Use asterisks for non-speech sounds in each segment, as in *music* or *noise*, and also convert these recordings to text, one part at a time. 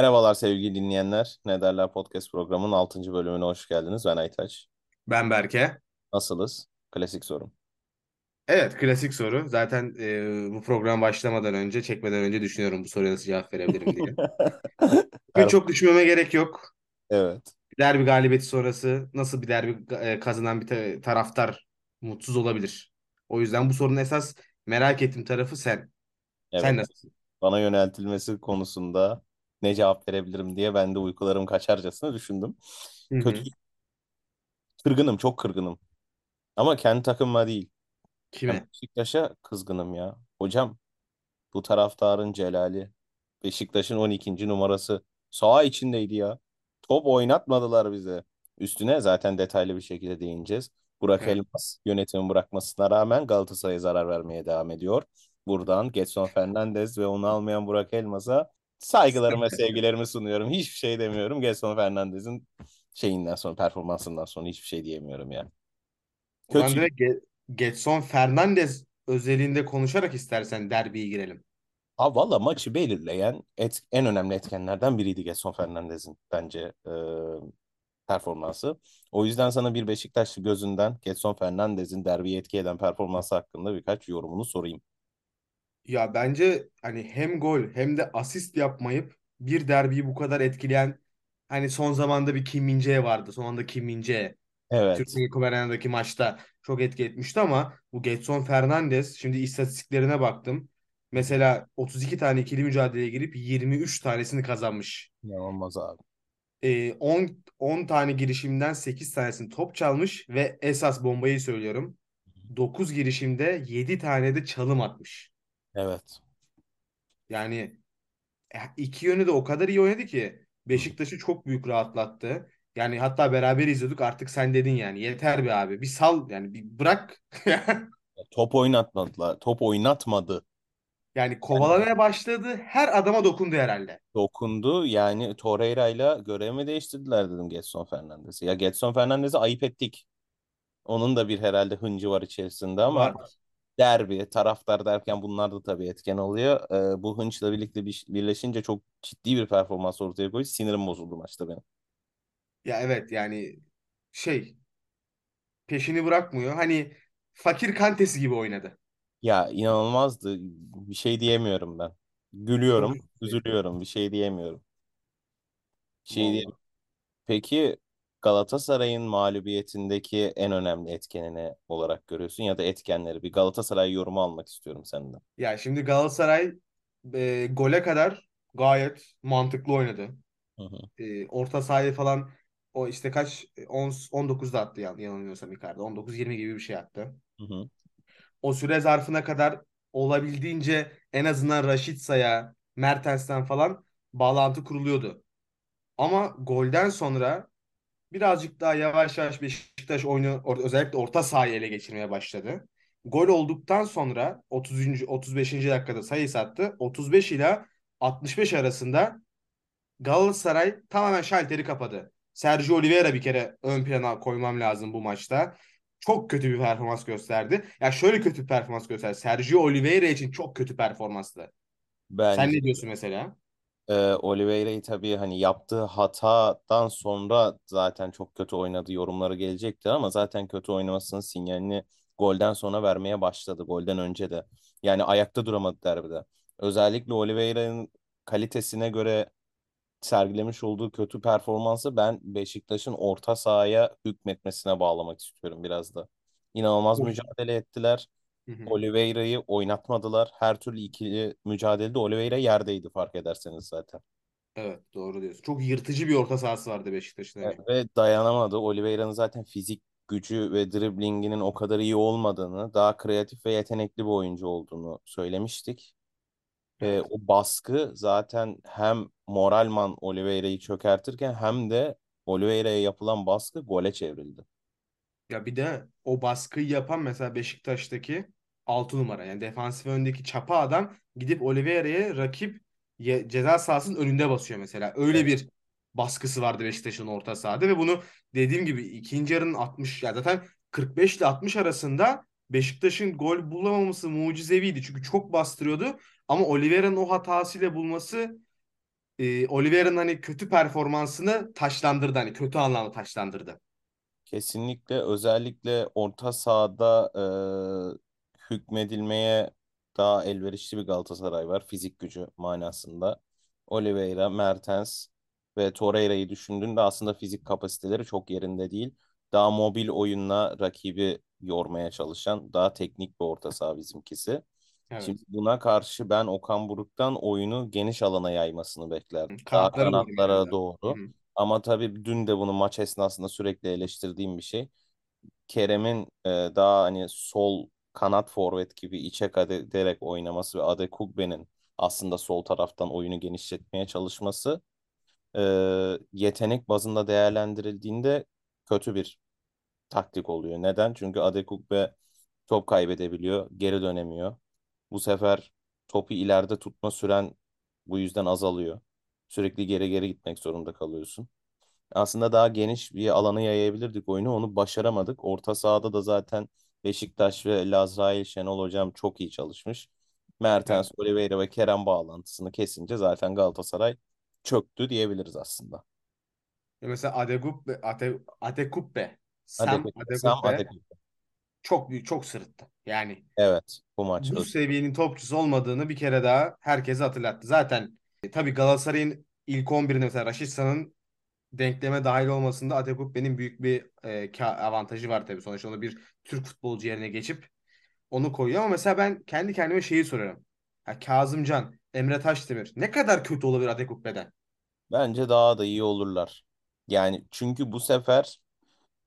Merhabalar sevgili dinleyenler. Ne derler podcast programının 6. bölümüne hoş geldiniz. Ben Aytaç. Ben Berke. Nasılız? Klasik sorum. Evet, klasik soru. Zaten e, bu program başlamadan önce, çekmeden önce düşünüyorum bu soruya nasıl cevap verebilirim diye. *laughs* Per- çok düşünmeme gerek yok. Evet. Derbi galibiyeti sonrası nasıl bir derbi e, kazanan bir ta- taraftar mutsuz olabilir? O yüzden bu sorunun esas merak ettiğim tarafı sen. Sen Evet. nasılsın? Bana yöneltilmesi konusunda ne cevap verebilirim diye ben de uykularım kaçarcasına düşündüm. Hı Kötü, hı. kırgınım, çok kırgınım. Ama kendi takımıma değil. Ben Kime? Beşiktaş'a kızgınım ya. Hocam bu taraftarın Celali. Beşiktaş'ın 12. numarası. Saha içindeydi ya. Top oynatmadılar bize. Üstüne zaten detaylı bir şekilde değineceğiz. Burak Evet. Elmas yönetimin bırakmasına rağmen Galatasaray'a zarar vermeye devam ediyor. Buradan Gedson Fernandes ve onu almayan Burak Elmas'a saygılarımı ve sevgilerimi sunuyorum. Hiçbir şey demiyorum. Gedson Fernandes'in şeyinden sonra, performansından sonra hiçbir şey diyemiyorum yani. Kötü. direkt Ge- Getson Fernandes özelinde konuşarak istersen derbiye girelim. Ha valla maçı belirleyen et, en önemli etkenlerden biriydi Gedson Fernandes'in bence e, performansı. O yüzden sana bir Beşiktaşlı gözünden Gedson Fernandes'in derbiyi etki eden performansı hakkında birkaç yorumunu sorayım. Ya bence hani hem gol hem de asist yapmayıp bir derbiyi bu kadar etkileyen hani son zamanda bir Kim Min-jae vardı. Son anda Kim Min-jae Evet. Türkiye Kupalarındaki maçta çok etki etmişti ama bu Gedson Fernandes şimdi istatistiklerine baktım. Mesela 32 tane ikili mücadeleye girip 23 tanesini kazanmış. İnanılmaz abi. Ee, 10, 10 tane girişimden 8 tanesini top çalmış ve esas bombayı söylüyorum. 9 girişimde 7 tane de çalım atmış. Evet. Yani e, iki yönü de o kadar iyi oynadı ki. Beşiktaş'ı çok büyük rahatlattı. Yani hatta beraber izliyorduk artık sen dedin yani yeter be abi bir sal yani bir bırak. *laughs* Top oynatmadılar. Top oynatmadı. Yani kovalamaya başladı her adama dokundu herhalde. dokundu. Yani Torreira'yla görevimi değiştirdiler dedim Gedson Fernandes'i. Ya Gedson Fernandes'i ayıp ettik. Onun da bir herhalde hıncı var içerisinde ama Var. Derbi, taraftar derken bunlar da tabii etken oluyor. Ee, bu hınçla birlikte bir, birleşince çok ciddi bir performans ortaya koyuyor. Sinirim bozuldu maçta benim. Ya evet yani şey peşini bırakmıyor. Hani fakir kantesi gibi oynadı. Ya inanılmazdı. Bir şey diyemiyorum ben. Gülüyorum, üzülüyorum. Bir şey diyemiyorum. Şey. Vallahi. Peki Galatasaray'ın mağlubiyetindeki en önemli etkenini olarak görüyorsun ya da etkenleri bir Galatasaray yorumu almak istiyorum senden. Ya şimdi Galatasaray e, gole kadar gayet mantıklı oynadı. Hı hı, e, orta sahayı falan o işte kaç 10 19'da attı yan, yanılmıyorsam Icardi. 19-20 gibi bir şey attı. hı hı, O süre zarfına kadar olabildiğince en azından Raşitsa'ya, Mertens'ten falan bağlantı kuruluyordu. Ama golden sonra birazcık daha yavaş yavaş Beşiktaş oyunu or- özellikle orta sahayı ele geçirmeye başladı. Gol olduktan sonra 30. 35. dakikada sayı sattı. 35 ila 65 arasında Galatasaray tamamen şalteri kapadı. Sergio Oliveira bir kere ön plana koymam lazım bu maçta. Çok kötü bir performans gösterdi. Ya şöyle kötü bir performans gösterdi. Sergio Oliveira için çok kötü performanstı. Sen Bence ne diyorsun mesela? E, Oliveira'yı tabii hani yaptığı hatadan sonra zaten çok kötü oynadı yorumları gelecektir ama zaten kötü oynamasının sinyalini golden sonra vermeye başladı. Golden önce de. Yani ayakta duramadı derbide. Özellikle Oliveira'nın kalitesine göre sergilemiş olduğu kötü performansı ben Beşiktaş'ın orta sahaya hükmetmesine bağlamak istiyorum biraz da. İnanılmaz mücadele ettiler. Oliveira'yı oynatmadılar. Her türlü ikili mücadelede Oliveira yerdeydi fark ederseniz zaten. Evet doğru diyorsun. Çok yırtıcı bir orta sahası vardı Beşiktaş'ın E, hani. Ve dayanamadı. Oliveira'nın zaten fizik gücü ve driblinginin o kadar iyi olmadığını, daha kreatif ve yetenekli bir oyuncu olduğunu söylemiştik. E, Evet. o baskı zaten hem moralman Oliveira'yı çökertirken hem de Oliveira'ya yapılan baskı gole çevrildi. Ya bir de o baskıyı yapan mesela Beşiktaş'taki 6 numara yani defansif öndeki çapa adam gidip Oliveira'ya rakip ceza sahasının önünde basıyor mesela. Öyle bir baskısı vardı Beşiktaş'ın orta sahada ve bunu dediğim gibi ikinci yarının 60 ya zaten 45 ile 60 arasında Beşiktaş'ın gol bulamaması mucizeviydi. Çünkü çok bastırıyordu ama Oliveira'nın o hatasıyla bulması e, Oliveira'nın hani kötü performansını taşlandırdı hani kötü anlamda taşlandırdı. Kesinlikle özellikle orta sahada e, hükmedilmeye daha elverişli bir Galatasaray var fizik gücü manasında. Oliveira, Mertens ve Torreira'yı düşündüğünde aslında fizik kapasiteleri çok yerinde değil. Daha mobil oyunla rakibi yormaya çalışan, daha teknik bir orta saha bizimkisi. Evet. Şimdi buna karşı ben Okan Buruk'tan oyunu geniş alana yaymasını beklerdim. Daha Kanatlara doğru hı. Ama tabii dün de bunu maç esnasında sürekli eleştirdiğim bir şey. Kerem'in e, daha hani sol kanat forvet gibi içe kat oynaması ve Adekugbe'nin aslında sol taraftan oyunu genişletmeye çalışması e, yetenek bazında değerlendirildiğinde kötü bir taktik oluyor. Neden? Çünkü Adekugbe top kaybedebiliyor, geri dönemiyor. Bu sefer topu ileride tutma süren bu yüzden azalıyor. Sürekli geri geri gitmek zorunda kalıyorsun. Aslında daha geniş bir alana yayabilirdik oyunu. Onu başaramadık. Orta sahada da zaten Beşiktaş ve Lazrail Şenol hocam çok iyi çalışmış. Mertens, Oliveira ve Kerem bağlantısını kesince zaten Galatasaray çöktü diyebiliriz aslında. Ya Mesela Adekubbe, Ate, Adekubbe, Sam Adekugbe. çok büyük, çok sırıttı. Yani Evet, bu maç. bu seviyenin topçusu olmadığını bir kere daha herkese hatırlattı. Zaten e, tabii Galatasaray'ın ilk 11'inde mesela Raşitsa'nın denkleme dahil olmasında Adekubbe'nin büyük bir e, avantajı var tabii. Sonuçta onu bir Türk futbolcu yerine geçip onu koyuyor ama mesela ben kendi kendime şeyi soruyorum. Ha, Kazımcan, Emre Taşdemir ne kadar kötü olabilir Adekubbe'den? Bence daha da iyi olurlar. Yani çünkü bu sefer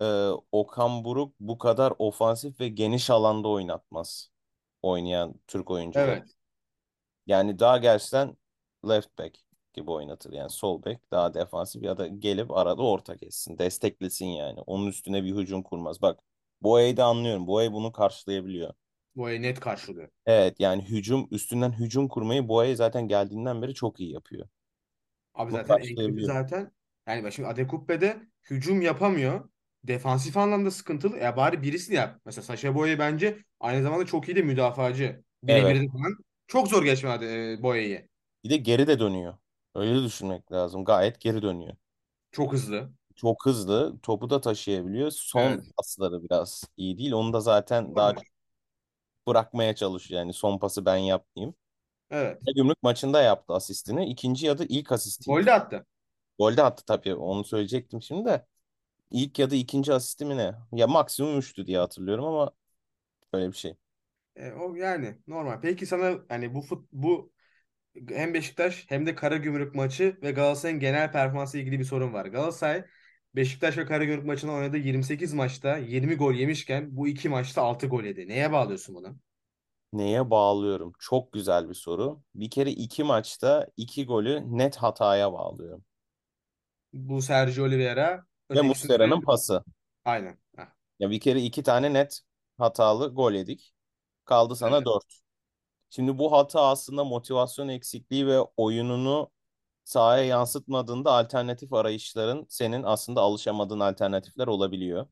e, Okan Buruk bu kadar ofansif ve geniş alanda oynatmaz oynayan Türk oyuncuları. Evet. Yani daha gerçekten left back gibi oynatır. Yani sol back daha defansif ya da gelip arada orta kessin. Desteklesin yani. Onun üstüne bir hücum kurmaz. Bak Boey'i de anlıyorum. Boey bunu karşılayabiliyor. Ayı net karşılıyor. Evet yani hücum üstünden hücum kurmayı Boey zaten geldiğinden beri çok iyi yapıyor. Abi Bunu zaten en kötü karşılayabiliyor. zaten yani bak şimdi Adekubbe'de hücum yapamıyor. Defansif anlamda sıkıntılı. Ya bari birisini yap. Mesela Sacha Boey bence aynı zamanda çok iyi de müdafacı. Evet. Birebir de falan. Çok zor geçmedi e, Boey'i. Bir de geri de dönüyor. Öyle düşünmek lazım. Gayet geri dönüyor. Çok hızlı. Çok hızlı. Topu da taşıyabiliyor. Son Evet. pasları biraz iyi değil. Onu da zaten daha Normal. çok bırakmaya çalışıyor. Yani son pası ben yapmayayım. Evet. Gümrük maçında yaptı asistini. İkinci ya da ilk Gol asistiydi. de attı. Golde attı tabii. Onu söyleyecektim şimdi de. İlk ya da ikinci asisti mi ne? Ya maksimum üçtü diye hatırlıyorum ama böyle bir şey. E, o yani normal. Peki sana hani bu fut, bu hem Beşiktaş hem de Karagümrük maçı ve Galatasaray'ın genel performansı ilgili bir sorun var. Galatasaray Beşiktaş ve Karagümrük maçında oynadığı 28 maçta 20 gol yemişken bu iki maçta 6 gol yedi. Neye bağlıyorsun bunu? Neye bağlıyorum? Çok güzel bir soru. Bir kere iki maçta iki golü net hataya bağlıyorum. Bu Sergio Oliveira, Ve Muslera'nın pası. aynen. Heh, Ya bir kere iki tane net hatalı gol yedik. Kaldı sana evet. dört. Şimdi bu hata aslında motivasyon eksikliği ve oyununu sahaya yansıtmadığında alternatif arayışların senin aslında alışamadığın alternatifler olabiliyor.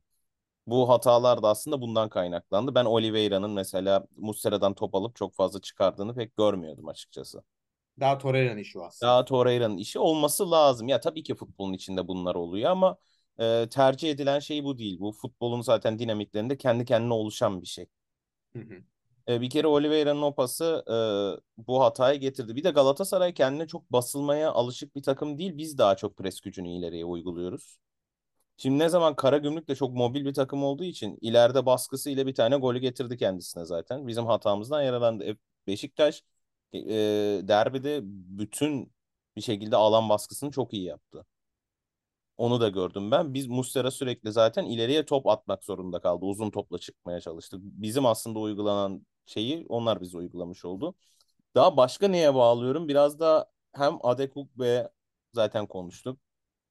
Bu hatalar da aslında bundan kaynaklandı. Ben Oliveira'nın mesela Muslera'dan top alıp çok fazla çıkardığını pek görmüyordum açıkçası. Daha Torreira'nın işi o Daha aslında. Torreira'nın işi olması lazım. Ya tabii ki futbolun içinde bunlar oluyor ama e, tercih edilen şey bu değil. Bu futbolun zaten dinamiklerinde kendi kendine oluşan bir şey. Hı hı. E, bir kere Oliveira'nın o pası e, bu hatayı getirdi. Bir de Galatasaray kendine çok basılmaya alışık bir takım değil. Biz daha çok pres gücünü ileriye uyguluyoruz. Şimdi ne zaman Karagümrük de çok mobil bir takım olduğu için ileride baskısıyla bir tane golü getirdi kendisine zaten. Bizim hatamızdan yararlandı. E, Beşiktaş e, derbide bütün bir şekilde alan baskısını çok iyi yaptı. Onu da gördüm ben. Biz Muslera sürekli zaten ileriye top atmak zorunda kaldı. Uzun topla çıkmaya çalıştık. Bizim aslında uygulanan şeyi onlar bize uygulamış oldu. Daha başka neye bağlıyorum? Biraz da hem Adekugbe zaten konuştuk.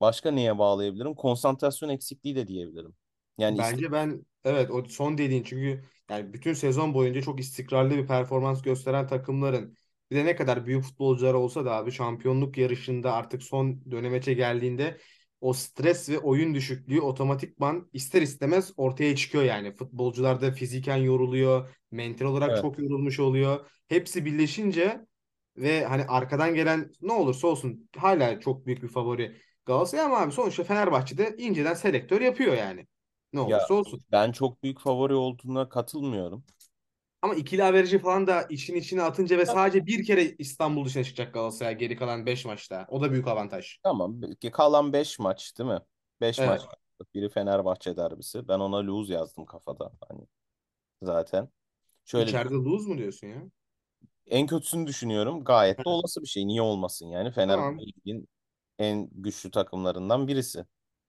Başka neye bağlayabilirim? Konsantrasyon eksikliği de diyebilirim. Yani Bence ben evet o son dediğin çünkü yani bütün sezon boyunca çok istikrarlı bir performans gösteren takımların bir de ne kadar büyük futbolcular olsa da abi şampiyonluk yarışında artık son dönemeçe geldiğinde o stres ve oyun düşüklüğü otomatikman ister istemez ortaya çıkıyor yani. Futbolcular da fiziken yoruluyor, mental olarak evet. çok yorulmuş oluyor. Hepsi birleşince ve hani arkadan gelen ne olursa olsun hala çok büyük bir favori Galatasaray ama abi sonuçta Fenerbahçe'de inceden selektör yapıyor yani. Ne Ya olursa olsun. ben çok büyük favori olduğuna katılmıyorum. Ama ikili averajı falan da işin içine atınca ve sadece bir kere İstanbul dışına çıkacak Galatasaray geri kalan 5 maçta. O da büyük avantaj. Tamam. Kalan 5 maç değil mi? 5 maç. Evet. Biri Fenerbahçe derbisi. Ben ona lose yazdım kafada. Hani zaten. Şöyle İçeride lose mu diyorsun ya? en kötüsünü düşünüyorum. Gayet de olası bir şey. Niye olmasın yani? Fenerbahçe Tamam. ligin en güçlü takımlarından birisi.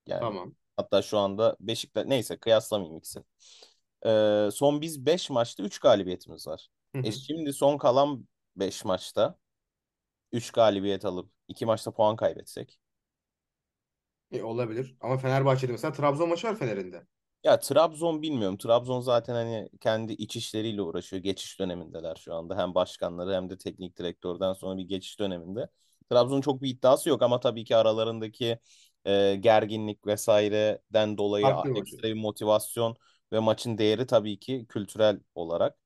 Yani Tamam. hatta şu anda Beşiktaş neyse kıyaslamayayım ikisini. Son biz 5 maçta 3 galibiyetimiz var. Hı E hı. şimdi son kalan 5 maçta 3 galibiyet alıp 2 maçta puan kaybetsek. E, olabilir. Ama Fenerbahçe'de mesela Trabzon maçı var Fener'in de. Ya Trabzon bilmiyorum. Trabzon zaten hani kendi iç işleriyle uğraşıyor. Geçiş dönemindeler şu anda. Hem başkanları hem de teknik direktörden sonra bir geçiş döneminde. Trabzon'un çok bir iddiası yok ama tabii ki aralarındaki e, gerginlik vesaireden dolayı Farklı ekstra bir motivasyon ve maçın değeri tabii ki kültürel olarak,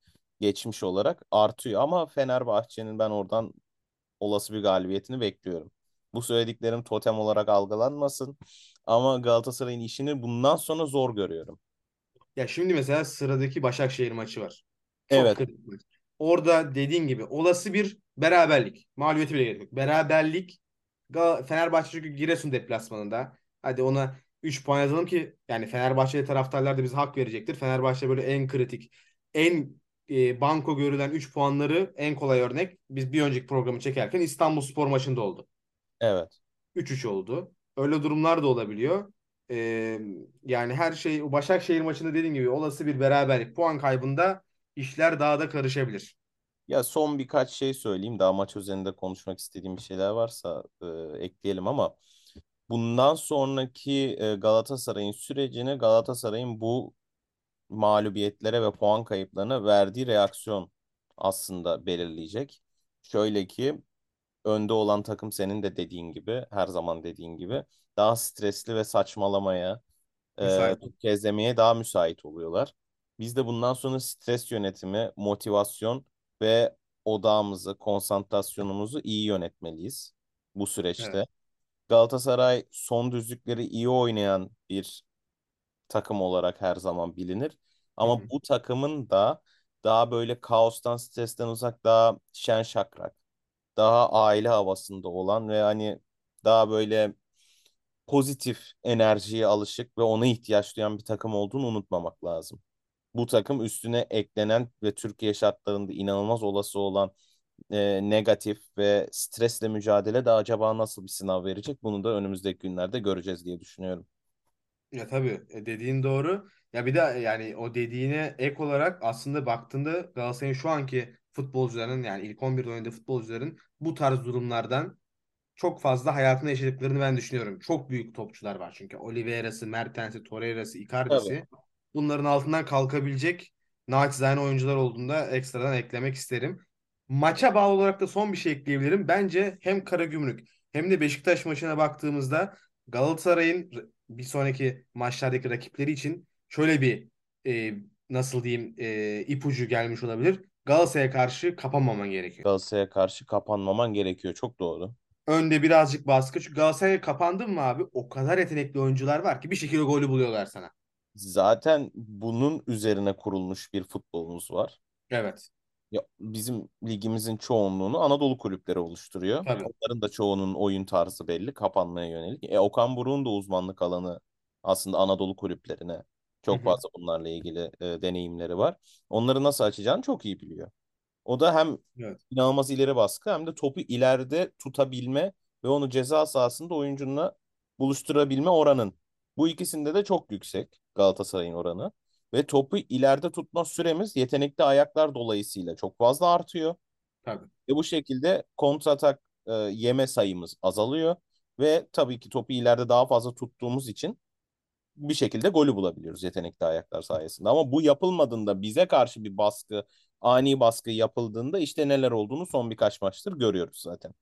geçmiş olarak artıyor. Ama Fenerbahçe'nin ben oradan olası bir galibiyetini bekliyorum. Bu söylediklerim totem olarak algılanmasın. Ama Galatasaray'ın işini bundan sonra zor görüyorum. Ya şimdi mesela sıradaki Başakşehir maçı var. Çok Evet, kritik. Orada dediğin gibi olası bir beraberlik. Mağlubiyeti bile gerek yok. Beraberlik Fenerbahçe çünkü Giresun deplasmanında. Hadi ona 3 puan yazalım ki yani Fenerbahçeli taraftarlar da bize hak verecektir. Fenerbahçe böyle en kritik, en e, banko görülen 3 puanları en kolay örnek. Biz bir önceki programı çekerken İstanbulspor maçında oldu. evet. 3-3 oldu. Öyle durumlar da olabiliyor. Ee, yani her şey Başakşehir maçında dediğim gibi olası bir beraberlik puan kaybında işler daha da karışabilir. Ya son birkaç şey söyleyeyim. Daha maç üzerinde konuşmak istediğim bir şeyler varsa e, ekleyelim ama bundan sonraki e, Galatasaray'ın sürecini Galatasaray'ın bu mağlubiyetlere ve puan kayıplarına verdiği reaksiyon aslında belirleyecek. Şöyle ki önde olan takım senin de dediğin gibi, her zaman dediğin gibi daha stresli ve saçmalamaya, e, Müsait. tökezlemeye daha müsait oluyorlar. Biz de bundan sonra stres yönetimi, motivasyon ve odağımızı, konsantrasyonumuzu iyi yönetmeliyiz bu Evet. Galatasaray son düzlükleri iyi oynayan bir takım olarak her zaman bilinir. Ama hı. bu takımın da daha böyle kaostan, stresten uzak, daha şen şakrak, daha aile havasında olan ve hani daha böyle pozitif enerjiye alışık ve ona ihtiyaç duyan bir takım olduğunu unutmamak lazım. Bu takım üstüne eklenen ve Türkiye şartlarında inanılmaz olası olan e, negatif ve stresle mücadele de acaba nasıl bir sınav verecek? Bunu da önümüzdeki günlerde göreceğiz diye düşünüyorum. Ya tabii e, dediğin doğru. Ya bir de yani o dediğine ek olarak aslında baktığında Galatasaray'ın şu anki futbolcuların yani ilk 11'de oynadığı futbolcuların bu tarz durumlardan çok fazla hayatını yaşadıklarını ben düşünüyorum. Çok büyük topçular var çünkü. Oliveira'sı, Mertens'i, Torreira'sı, Tabii. Icardi'si. Bunların altından kalkabilecek naçizane oyuncular olduğunda ekstradan eklemek isterim. Maça bağlı olarak da son bir şey ekleyebilirim. Bence hem Karagümrük hem de Beşiktaş maçına baktığımızda Galatasaray'ın bir sonraki maçlardaki rakipleri için şöyle bir e, nasıl diyeyim e, ipucu gelmiş olabilir. Galatasaray'a karşı kapanmaman gerekiyor. Galatasaray'a karşı kapanmaman gerekiyor. Çok doğru. Önde birazcık baskı. Çünkü Galatasaray'a kapandın mı abi? O kadar yetenekli oyuncular var ki bir şekilde golü buluyorlar sana. Zaten bunun üzerine kurulmuş bir futbolumuz var. Evet. Ya, bizim ligimizin çoğunluğunu Anadolu kulüpleri oluşturuyor. Tabii. Onların da çoğunun oyun tarzı belli, kapanmaya yönelik. E, Okan Buruk'un da uzmanlık alanı aslında Anadolu kulüplerine. Çok hı. fazla bunlarla ilgili e, deneyimleri var. Onları nasıl açacağını çok iyi biliyor. O da hem Evet. inanılmaz ileri baskı hem de topu ileride tutabilme ve onu ceza sahasında oyuncunla buluşturabilme oranın. Bu ikisinde de çok yüksek Galatasaray'ın oranı. Ve topu ileride tutma süremiz yetenekli ayaklar dolayısıyla çok fazla artıyor. Tabii. Ve bu şekilde kontratak e, yeme sayımız azalıyor. Ve tabii ki topu ileride daha fazla tuttuğumuz için bir şekilde golü bulabiliyoruz yetenekli ayaklar sayesinde. Ama bu yapılmadığında bize karşı bir baskı, ani baskı yapıldığında işte neler olduğunu son birkaç maçtır görüyoruz zaten.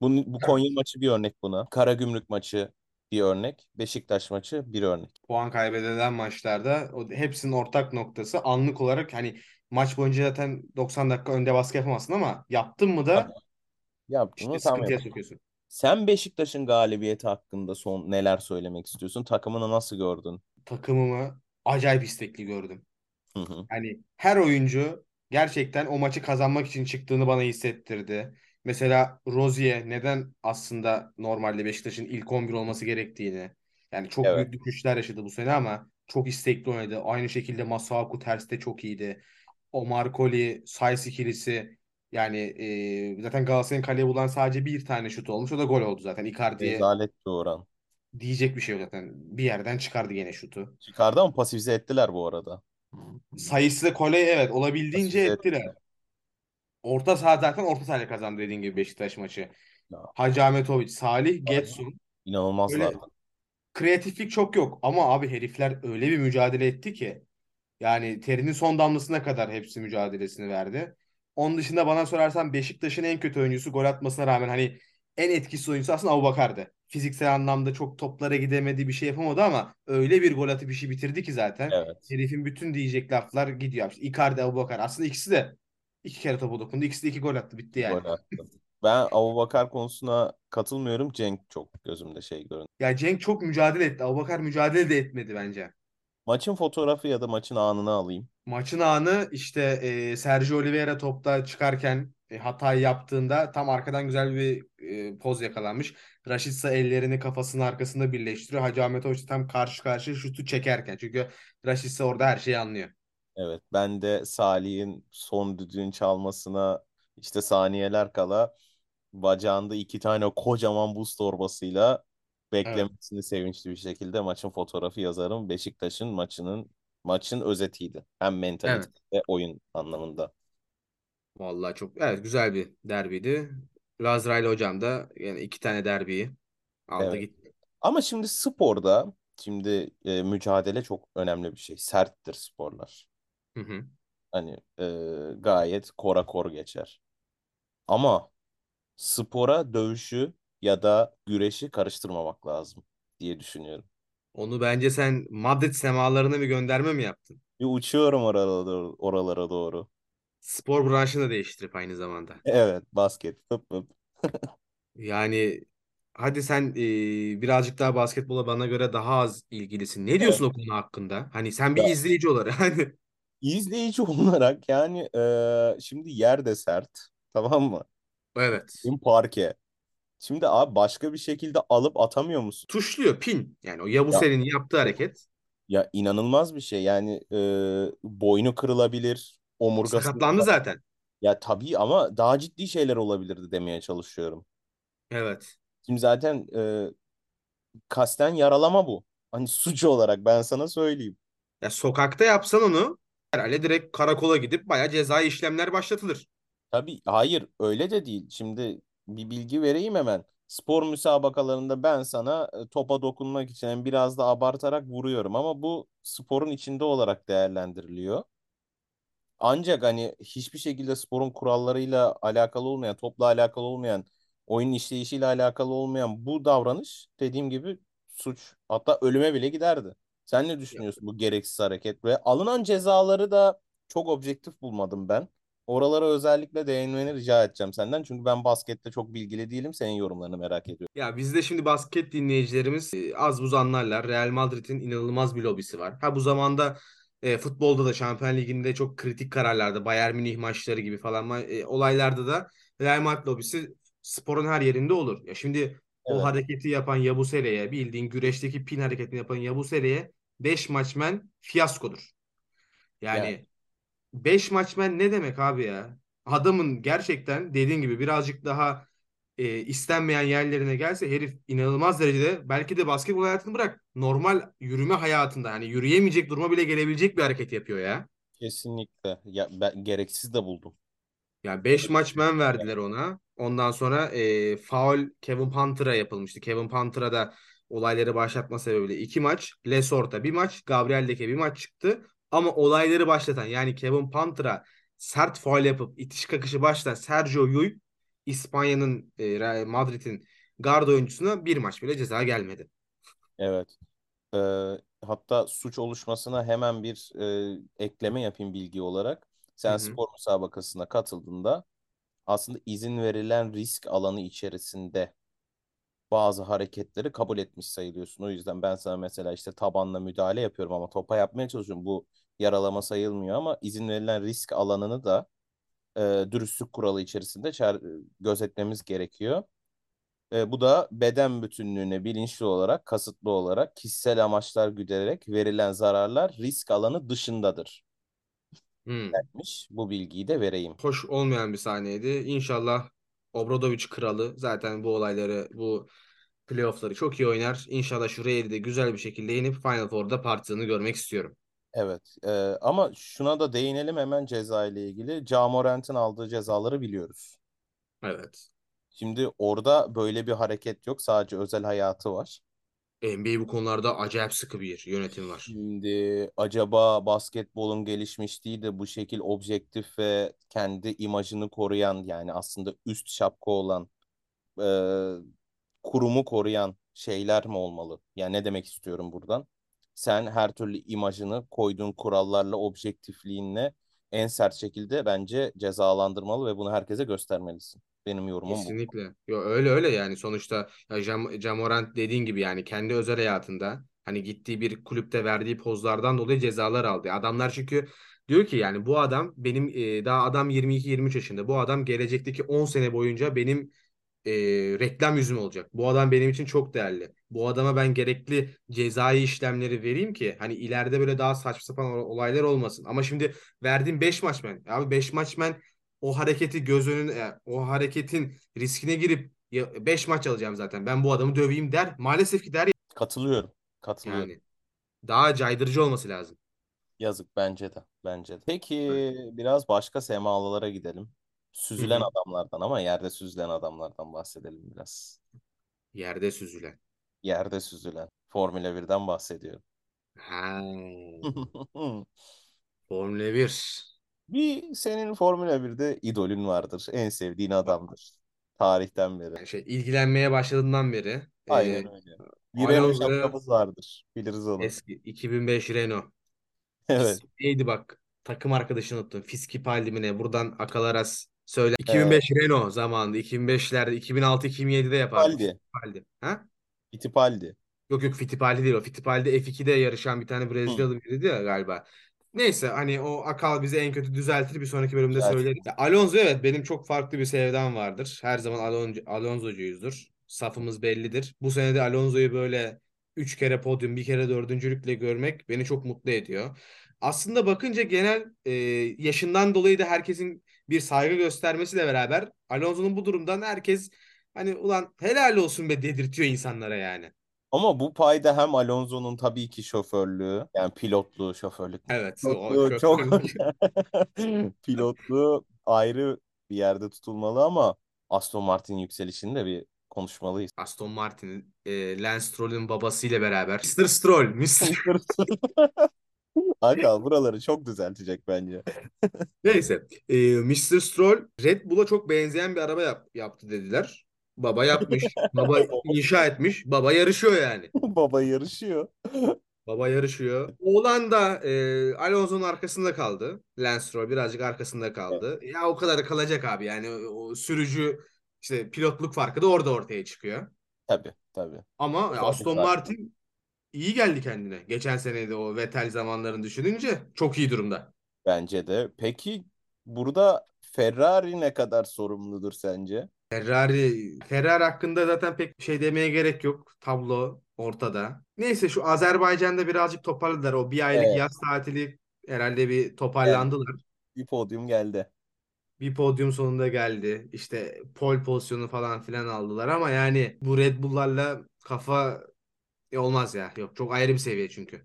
Bu, bu. Konya maçı bir örnek buna. Karagümrük maçı bir örnek. Beşiktaş maçı bir örnek. Puan kaybedilen maçlarda o, hepsinin ortak noktası anlık olarak hani maç boyunca zaten 90 dakika önde baskı yapamazsın ama yaptın mı Tabii. da Ya İşte bunu tamam sıkıntıya sokuyorsun. Sen Beşiktaş'ın galibiyeti hakkında son neler söylemek istiyorsun? Takımını nasıl gördün? Takımımı acayip istekli gördüm. Hı hı. Yani her oyuncu gerçekten o maçı kazanmak için çıktığını bana hissettirdi. Mesela Rozier neden aslında normalde Beşiktaş'ın ilk 11 olması gerektiğini. Yani çok Evet. büyük düşüşler yaşadı bu sene ama çok istekli oynadı. Aynı şekilde Masuaku terste çok iyiydi. Omar Colley, Saiz ikilisi yani e, zaten Galatasaray'ın kaleye bulan sadece bir tane şut olmuş. O da gol oldu zaten. Icardi'ye Rezalet oran. diyecek bir şey yok zaten. Bir yerden çıkardı gene şutu. Çıkardı ama pasifize ettiler bu arada. Sayısı Colley evet olabildiğince Pasifize ettiler. ettiler. Orta saha zaten orta sahayla kazandı dediğin gibi Beşiktaş maçı. Ya, Hacı Ahmetoviç, Salih, Getson. Öyle İnanılmazlardı. kreatiflik çok yok ama abi herifler öyle bir mücadele etti ki yani terinin son damlasına kadar hepsi mücadelesini verdi. Onun dışında bana sorarsan Beşiktaş'ın en kötü oyuncusu gol atmasına rağmen hani en etkisiz oyuncusu aslında Abubakar'dı. Fiziksel anlamda çok toplara gidemedi bir şey yapamadı ama öyle bir gol atıp işi bitirdi ki zaten. Evet. Herifin bütün diyecek laflar gidiyor. İşte Icardi, Abubakar aslında ikisi de iki kere topa dokundu. İkisi de iki gol attı bitti yani. gol attı. Ben Abubakar konusuna katılmıyorum. Cenk çok gözümde şey göründü. Ya Cenk çok mücadele etti. Abubakar mücadele de etmedi bence. Maçın fotoğrafı ya da maçın anını alayım. Maçın anı işte e, Sergio Oliveira topta çıkarken e, hatayı yaptığında tam arkadan güzel bir e, poz yakalanmış. Rashica ellerini kafasının arkasında birleştiriyor. Hacı Ahmet Hoca tam karşı karşıya şutu çekerken. Çünkü Rashica orada her şeyi anlıyor. Evet, ben de Salih'in son düdüğün çalmasına işte saniyeler kala bacağında iki tane kocaman buz torbasıyla beklemesini sevinçli bir şekilde maçın fotoğrafı yazarım. Beşiktaş'ın maçının maçın özetiydi. Hem mentalite Evet. ve oyun anlamında. Vallahi çok evet güzel bir derbiydi. Lazrail hocam da yani iki tane derbiyi aldı Evet. gitti. Ama şimdi sporda şimdi e, mücadele çok önemli bir şey. Serttir sporlar. Hı hı. Hani e, gayet kora kor geçer. Ama spora dövüşü ya da güreşi karıştırmamak lazım diye düşünüyorum. Onu bence sen Madrid semalarına bir gönderme mi yaptın? Bir uçuyorum oralara doğru, oralara doğru. Spor branşını da değiştirip aynı zamanda. *laughs* Evet, basket. *laughs* Yani hadi sen e, birazcık daha basketbola bana göre daha az ilgilisin. Ne Evet. diyorsun o konu hakkında? Hani sen bir Ya izleyici olarak hani *laughs* izleyici *laughs* olarak yani e, şimdi yer de sert. Tamam mı? evet. Benim parke. Şimdi abi başka bir şekilde alıp atamıyor musun? Tuşluyor pin. Yani o Ya Yabuse'nin yaptığı hareket ya inanılmaz bir şey. Yani e, boynu kırılabilir, omurgasında. sakatlandı zaten. Ya tabii ama daha ciddi şeyler olabilirdi demeye çalışıyorum. Evet. Şimdi zaten e, kasten yaralama bu. Hani suç olarak ben sana söyleyeyim. Ya sokakta yapsan onu herhalde direkt karakola gidip bayağı cezai işlemler başlatılır. Tabii hayır öyle de değil. Şimdi bir bilgi vereyim hemen. Spor müsabakalarında ben sana e, topa dokunmak için hem biraz da abartarak vuruyorum ama bu sporun içinde olarak değerlendiriliyor. Ancak hani hiçbir şekilde sporun kurallarıyla alakalı olmayan, topla alakalı olmayan, oyun işleyişiyle alakalı olmayan bu davranış dediğim gibi suç. Hatta ölüme bile giderdi. Sen ne düşünüyorsun bu gereksiz hareket ve alınan cezaları da çok objektif bulmadım ben. Oralara özellikle değinmeni rica edeceğim senden. Çünkü ben baskette çok bilgili değilim. Senin yorumlarını merak ediyorum. ya bizde şimdi basket dinleyicilerimiz e, az buz anlarlar. Real Madrid'in inanılmaz bir lobisi var. Ha bu zamanda e, futbolda da Şampiyon Ligi'nde çok kritik kararlarda Bayern Münih maçları gibi falan e, olaylarda da Real Madrid lobisi sporun her yerinde olur. Ya şimdi o Evet. hareketi yapan Yabusere'ye bildiğin güreşteki pin hareketini yapan Yabusere'ye 5 maçmen fiyaskodur. Yani Yani 5 maçmen ne demek abi ya? Adamın gerçekten dediğin gibi birazcık daha e, istenmeyen yerlerine gelse herif inanılmaz derecede belki de basketbol hayatını bırak normal yürüme hayatında yani yürüyemeyecek duruma bile gelebilecek bir hareket yapıyor ya. kesinlikle. Ya ben gereksiz de buldum. Yani 5 Öyle maç men yani. verdiler ona. Ondan sonra e, faul Kevin Panther'a yapılmıştı. Kevin Panther'a da olayları başlatma sebebiyle 2 maç. Lesort'a bir maç. Gabriel Deke bir maç çıktı. Ama olayları başlatan yani Kevin Panther'a sert faul yapıp itiş kakışı başlatan Sergio Llull İspanya'nın e, Madrid'in gard oyuncusuna bir maç bile ceza gelmedi. Evet. Ee, hatta suç oluşmasına hemen bir e, ekleme yapayım bilgi olarak. Sen hı. spor müsabakasına katıldığında aslında izin verilen risk alanı içerisinde bazı hareketleri kabul etmiş sayılıyorsun. O yüzden ben sana mesela işte tabanla müdahale yapıyorum ama topa yapmaya çalışıyorum. Bu yaralama sayılmıyor ama izin verilen risk alanını da e, dürüstlük kuralı içerisinde çer- gözetmemiz gerekiyor. E, bu da beden bütünlüğüne bilinçli olarak, kasıtlı olarak, kişisel amaçlar güderek verilen zararlar risk alanı dışındadır Hmm. denmiş. Bu bilgiyi de vereyim. Hoş olmayan bir sahneydi. İnşallah Obradoviç kralı zaten bu olayları, bu playoff'ları çok iyi oynar. İnşallah şuraya de güzel bir şekilde inip Final Four'da partizanı görmek istiyorum. Evet, e, ama şuna da değinelim hemen ceza ile ilgili. Ja Morant'in aldığı cezaları biliyoruz. Evet. Şimdi orada böyle bir hareket yok. Sadece özel hayatı var. NBA bu konularda acayip sıkı bir yönetim var. Şimdi acaba basketbolun gelişmişliği de bu şekil objektif ve kendi imajını koruyan yani aslında üst şapka olan e, kurumu koruyan şeyler mi olmalı? Yani ne demek istiyorum buradan? Sen her türlü imajını koyduğun kurallarla, objektifliğinle en sert şekilde bence cezalandırmalı ve bunu herkese göstermelisin. Benim yorumum bu. Kesinlikle. Yo, öyle öyle yani sonuçta ya Jam Jamorant dediğin gibi yani kendi özel hayatında hani gittiği bir kulüpte verdiği pozlardan dolayı cezalar aldı. Adamlar çünkü diyor ki yani bu adam benim e, daha adam 22-23 yaşında. Bu adam gelecekteki 10 sene boyunca benim e, reklam yüzüm olacak. Bu adam benim için çok değerli. Bu adama ben gerekli cezai işlemleri vereyim ki hani ileride böyle daha saçma sapan olaylar olmasın. Ama şimdi verdiğim 5 maç ben. Abi 5 maç ben o hareketi göz önüne yani o hareketin riskine girip 5 maç alacağım zaten. Ben bu adamı döveyim der. Maalesef ki der Katılıyorum. Katılıyorum. yani. Daha caydırıcı olması lazım. Yazık bence de. Bence de. Peki Evet. biraz başka semalara gidelim. Süzülen hı. adamlardan ama yerde süzülen adamlardan bahsedelim biraz. Yerde süzülen. Yerde süzülen. Formula 1'den bahsediyorum. Ha, *laughs* Formula 1. Bir senin Formula 1'de idolün vardır. En sevdiğin adamdır. Tarihten beri. Şey ilgilenmeye başladığından beri e, Aynen öyle. Bir Renault şapkamız vardır. Biliriz onu. eski 2005 Renault. *laughs* Evet. Neydi bak takım arkadaşını unuttum. Fittipaldi mi ne? Buradan Akalaras söyle. Ee, 2005 Renault zamanında. 2005'lerde 2006-2007'de yapardı Fittipaldi. Fittipaldi. Ha? Fittipaldi. Yok yok Fittipaldi değil o. Fittipaldi F2'de yarışan bir tane Brezilyalı biriydi ya galiba. Neyse hani o akal bizi en kötü düzeltir bir sonraki bölümde güzel. söyleriz. Alonso evet benim çok farklı bir sevdam vardır. Her zaman Alonso, Alonso'cuyuzdur. Safımız bellidir. Bu sene de Alonso'yu böyle 3 kere podyum bir kere dördüncülükle görmek beni çok mutlu ediyor. Aslında bakınca genel e, yaşından dolayı da herkesin bir saygı göstermesiyle beraber Alonso'nun bu durumdan herkes hani ulan helal olsun be dedirtiyor insanlara yani. Ama bu payda hem Alonso'nun tabii ki şoförlüğü, yani pilotluğu, şoförlük. Evet o Pilotluğu çok *laughs* pilotluğu ayrı bir yerde tutulmalı ama Aston Martin yükselişini de bir konuşmalıyız. Aston Martin'in e, Lance Stroll'ün babasıyla beraber. Mr. Stroll. Mr. *laughs* Aga buraları çok düzeltecek bence. Neyse. E, Mr. Stroll Red Bull'a çok benzeyen bir araba yap- yaptı dediler. Baba yapmış. Baba inşa etmiş. Baba yarışıyor yani. *laughs* Baba yarışıyor. Baba yarışıyor. Oğlan da e, Alonso'nun arkasında kaldı. Lance Stroll birazcık arkasında kaldı. Ya o kadar kalacak abi yani o, sürücü işte pilotluk farkı da orada ortaya çıkıyor. Tabii tabii. Ama Tabii Aston zaten. Martin iyi geldi kendine. Geçen senede o Vettel zamanlarını düşününce çok iyi durumda. Bence de. Peki burada Ferrari ne kadar sorumludur sence? Ferrari Ferrari hakkında zaten pek bir şey demeye gerek yok. Tablo ortada. Neyse şu Azerbaycan'da birazcık toparladılar. O bir aylık Evet. yaz tatili herhalde bir toparlandılar. Bir podyum geldi. Bir podyum sonunda geldi. İşte pole pozisyonu falan filan aldılar ama yani bu Red Bull'larla kafa e, olmaz ya. Yok çok ayrı bir seviye çünkü.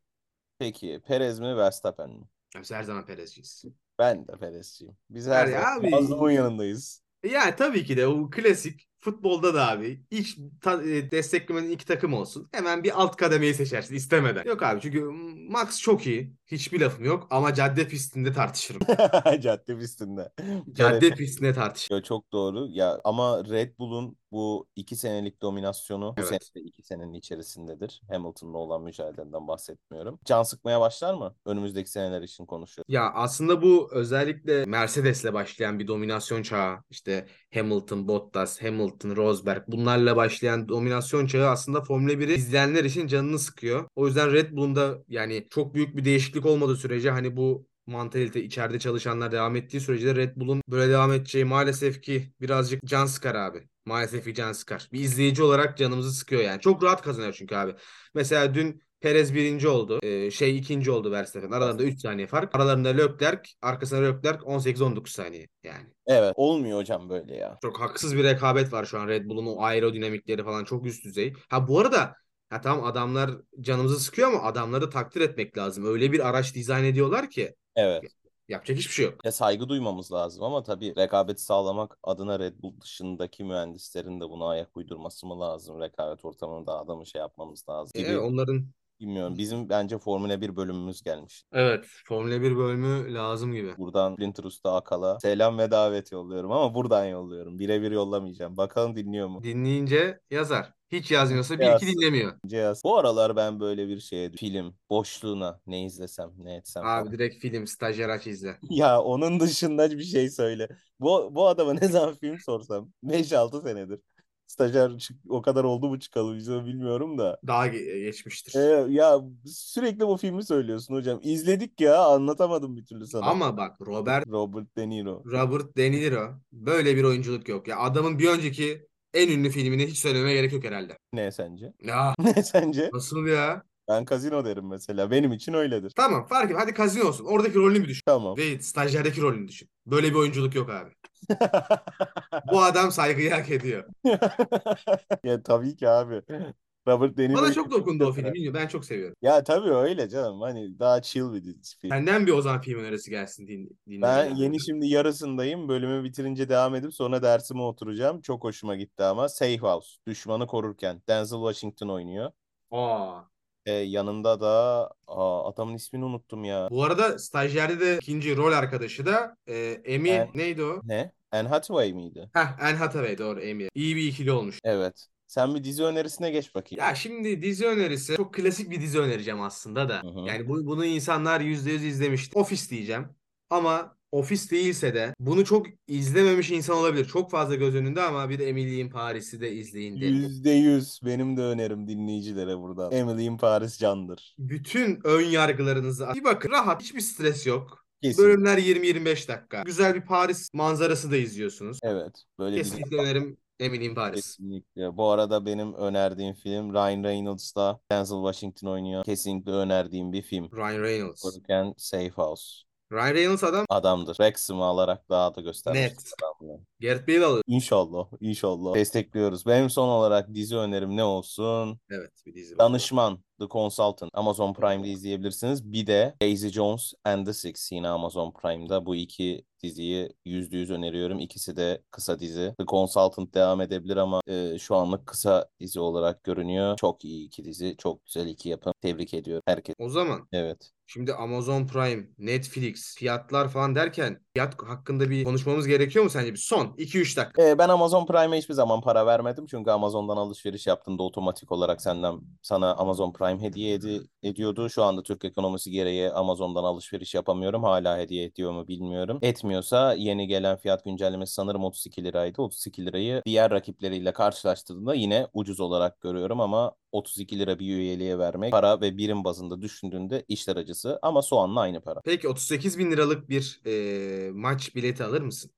Peki Perez mi Verstappen mi? Biz her zaman Perezciyiz. Ben de Perezciyim. Biz her Yani zaman abi mazlumun yanındayız. Yani tabii ki de o klasik Futbolda da abi hiç ta- e, desteklemenin iki takım olsun. Hemen bir alt kademeyi seçersin istemeden. Yok abi çünkü Max çok iyi. Hiçbir lafım yok ama cadde pistinde tartışırım. *laughs* Cadde pistinde. Cadde pistinde tartışırım. Ya çok doğru. Ya ama Red Bull'un bu iki senelik dominasyonu bu Evet. sene de iki senenin içerisindedir. Hamilton'la olan mücadeleden bahsetmiyorum. Can sıkmaya başlar mı? Önümüzdeki seneler için konuşuyorum. Ya aslında bu özellikle Mercedes'le başlayan bir dominasyon çağı. İşte Hamilton, Bottas, Hamilton, Rosberg bunlarla başlayan dominasyon çağı aslında Formula 1'i izleyenler için canını sıkıyor. O yüzden Red Bull'un da yani çok büyük bir değişiklik olmadığı sürece hani bu mantalite içeride çalışanlar devam ettiği sürece de Red Bull'un böyle devam edeceği maalesef ki birazcık can sıkar abi. Maalesef ki can sıkar. Bir izleyici olarak canımızı sıkıyor yani. Çok rahat kazanıyor çünkü abi. Mesela dün Perez birinci oldu. Ee, şey ikinci oldu Verstappen. Aralarında 3 saniye fark. Aralarında Leclerc, arkasına Leclerc 18-19 saniye yani. Evet. Olmuyor hocam böyle ya. Çok haksız bir rekabet var şu an Red Bull'un o aerodinamikleri falan çok üst düzey. Ha bu arada ya tamam adamlar canımızı sıkıyor ama adamları takdir etmek lazım. Öyle bir araç dizayn ediyorlar ki Evet. yapacak hiçbir şey yok. Ya saygı duymamız lazım ama tabii rekabeti sağlamak adına Red Bull dışındaki mühendislerin de buna ayak uydurması mı lazım? Rekabet ortamında adamı şey yapmamız lazım gibi. Ee, onların Bilmiyorum. Bizim bence Formula 1 bölümümüz gelmiş. evet Formula 1 bölümü lazım gibi. Buradan Splinter Usta Akal'a selam ve davet yolluyorum ama buradan yolluyorum. Birebir yollamayacağım. Bakalım dinliyor mu? Dinleyince yazar. Hiç yazmıyorsa bir iki dinlemiyor. Cihaz. Bu aralar ben böyle bir şeye film boşluğuna ne izlesem ne etsem Abi falan. direkt film stajyer aç izle. *laughs* Ya onun dışında bir şey söyle. Bu, bu adama ne zaman film sorsam 5-6 senedir. Stajyer o kadar oldu mu çıkalı vizyona bilmiyorum da. Daha ge- geçmiştir. Ee, ya sürekli bu filmi söylüyorsun hocam. İzledik ya anlatamadım bir türlü sana. Ama bak Robert Robert De Niro. Robert De Niro böyle bir oyunculuk yok. Ya adamın bir önceki en ünlü filmini hiç söylememe gerek yok herhalde. Ne sence? Ya *laughs* Ne sence? nasıl ya? Ben Casino derim mesela. Benim için öyledir. Tamam fark et. Hadi kazino olsun. Oradaki rolünü bir düşün. Tamam. Değil stajyerdeki rolünü düşün. Böyle bir oyunculuk yok abi. Bu adam saygıyı hak ediyor. *laughs* Ya tabii ki abi. Robert De Bana Niro'yu çok dokundu o film. *laughs* Bilmiyorum ben çok seviyorum. Ya tabii öyle canım. Hani daha chill bir film. Senden bir Ozan film önerisi gelsin din, Ben dinleyiciler. yeni şimdi yarısındayım. Bölümü bitirince devam edip sonra dersime oturacağım. Çok hoşuma gitti ama. Safe House. Düşmanı korurken. Denzel Washington oynuyor. Aa. Ee, yanında da aa, adamın ismini unuttum ya. Bu arada stajyerde de ikinci rol arkadaşı da e, Amy Ben- neydi o? Ne? Anne Hathaway miydi? Heh Anne Hathaway doğru Amy. İyi bir ikili olmuş. Evet. Sen bir dizi önerisine geç bakayım. Ya şimdi dizi önerisi çok klasik bir dizi önereceğim aslında da. Hı hı. Yani bu, bunu insanlar %100 izlemiştir. Office diyeceğim. Ama Office değilse de bunu çok izlememiş insan olabilir. Çok fazla göz önünde ama bir Emily in Paris'i de izleyin. Yüzde yüz benim de önerim dinleyicilere buradan. Emily in Paris candır. Bütün ön yargılarınızı bir bakın. Rahat, hiçbir stres yok. Kesin. Bölümler 20-25 dakika. Güzel bir Paris manzarası da izliyorsunuz. Evet. Böyle bir Kesinlikle *laughs* önerim Emily in Paris. Kesinlikle. Bu arada benim önerdiğim film Ryan Reynolds'la Denzel Washington oynuyor. Kesinlikle önerdiğim bir film. Ryan Reynolds. Korurken Safe House. Ryan Reynolds adam Adamdır. Wrexham'ı alarak daha da göstermiştir Net. adamlığı. Gareth Bale alıyor. İnşallah. İnşallah. Destekliyoruz. Benim son olarak dizi önerim ne olsun? Evet bir dizi var. Danışman. The Consultant. Amazon Prime'de izleyebilirsiniz. Bir de Daisy Jones and the Six yine Amazon Prime'da. Bu iki diziyi yüzde yüz öneriyorum. İkisi de kısa dizi. The Consultant devam edebilir ama e, şu anlık kısa dizi olarak görünüyor. Çok iyi iki dizi. Çok güzel iki yapım. Tebrik ediyorum herkes. O zaman Evet. Şimdi Amazon Prime, Netflix, fiyatlar falan derken fiyat hakkında bir konuşmamız gerekiyor mu sence? Bir son 2-3 dakika. E, ben Amazon Prime'a hiçbir zaman para vermedim. Çünkü Amazon'dan alışveriş yaptığında otomatik olarak senden sana Amazon Prime hediye edi- ediyordu. Şu anda Türk ekonomisi gereği Amazon'dan alışveriş yapamıyorum. Hala hediye ediyor mu bilmiyorum. Etmiyorsa yeni gelen fiyat güncellemesi sanırım 32 liraydı. 32 lirayı diğer rakipleriyle karşılaştırdığımda yine ucuz olarak görüyorum ama 32 lira bir üyeliğe vermek para ve birim bazında düşündüğünde işler acısı ama soğanla aynı para. Peki 38 bin liralık bir e, maç bileti alır mısın?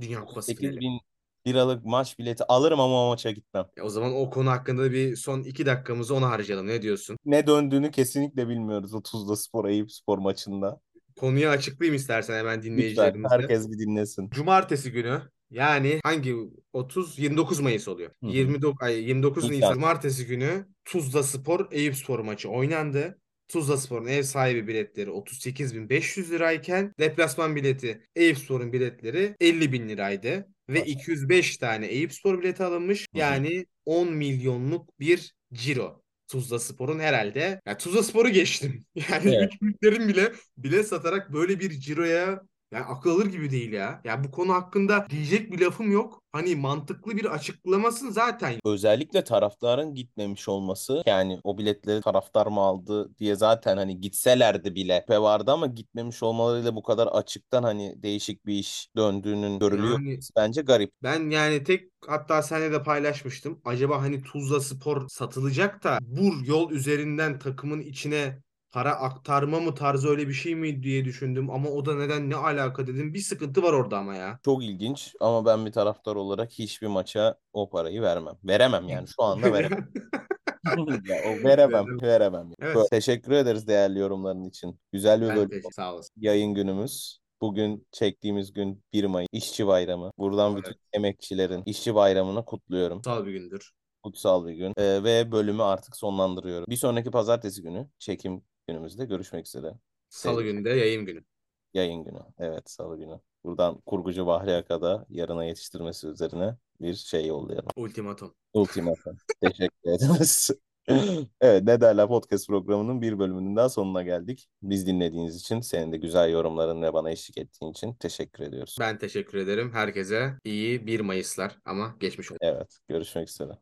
Dünya Kupası 8 finali. bin liralık maç bileti alırım ama o maça gitmem. E, O zaman o konu hakkında bir son 2 dakikamızı ona harcayalım. Ne diyorsun? Ne döndüğünü kesinlikle bilmiyoruz o Tuzla Spor Eyüp Spor maçında. Konuyu açıklayayım istersen hemen Lütfen dinleyicilerimize. herkes bir dinlesin. Cumartesi günü yani hangi 30 29 Mayıs oluyor. Hı hı. 29 ay 29 Nisan. Nisan Cumartesi günü Tuzla Spor Eyüp Spor maçı oynandı. Tuzlaspor'un ev sahibi biletleri 38.500 lirayken deplasman bileti Eyüpspor'un biletleri 50.000 liraydı. Ve Maşallah. 205 tane Eyüpspor bileti alınmış. Yani 10 milyonluk bir ciro. Tuzlaspor'un herhalde. Ya Tuzlaspor'u geçtim. *laughs* Yani Evet. büyüklerin bile bilet satarak böyle bir ciroya yani akıl alır gibi değil ya. Ya bu konu hakkında diyecek bir lafım yok. Hani mantıklı bir açıklamasın zaten Özellikle taraftarın gitmemiş olması yani o biletleri taraftar mı aldı diye zaten hani gitselerdi bile şüphe vardı ama gitmemiş olmalarıyla bu kadar açıktan hani değişik bir iş döndüğünün görülüyor. Yani Bence garip. Ben yani tek hatta seninle de paylaşmıştım. Acaba hani Tuzla Spor satılacak da bu yol üzerinden takımın içine para aktarma mı tarzı öyle bir şey mi diye düşündüm. Ama o da neden ne alaka dedim. Bir sıkıntı var orada ama ya. Çok ilginç ama ben bir taraftar olarak hiçbir maça o parayı vermem. Veremem yani şu anda veremem. *laughs* Ya, o veremem, veremem. Evet. Böyle Teşekkür ederiz değerli yorumların için. Güzel bir Ben bölüm. sağ olasın. Yayın günümüz. Bugün çektiğimiz gün 1 Mayıs İşçi Bayramı. Buradan Evet. bütün emekçilerin İşçi Bayramı'nı kutluyorum. Kutsal bir gündür. Kutsal bir gün. Ee, ve bölümü artık sonlandırıyorum. Bir sonraki pazartesi günü çekim günümüzde görüşmek üzere. Salı Sevgili- günde yayın günü. Yayın günü. Evet, salı günü. Buradan kurgucu Bahri Aka'da yarına yetiştirmesi üzerine bir şey yollayalım. Ultimatum. Ultimatum. *laughs* Teşekkür ederiz. *laughs* Evet, Ne Derler Podcast programının bir bölümünün daha sonuna geldik. Biz dinlediğiniz için, senin de güzel yorumların ve bana eşlik ettiğin için teşekkür ediyoruz. Ben teşekkür ederim. Herkese iyi 1 Mayıslar ama geçmiş olsun. Evet, görüşmek üzere.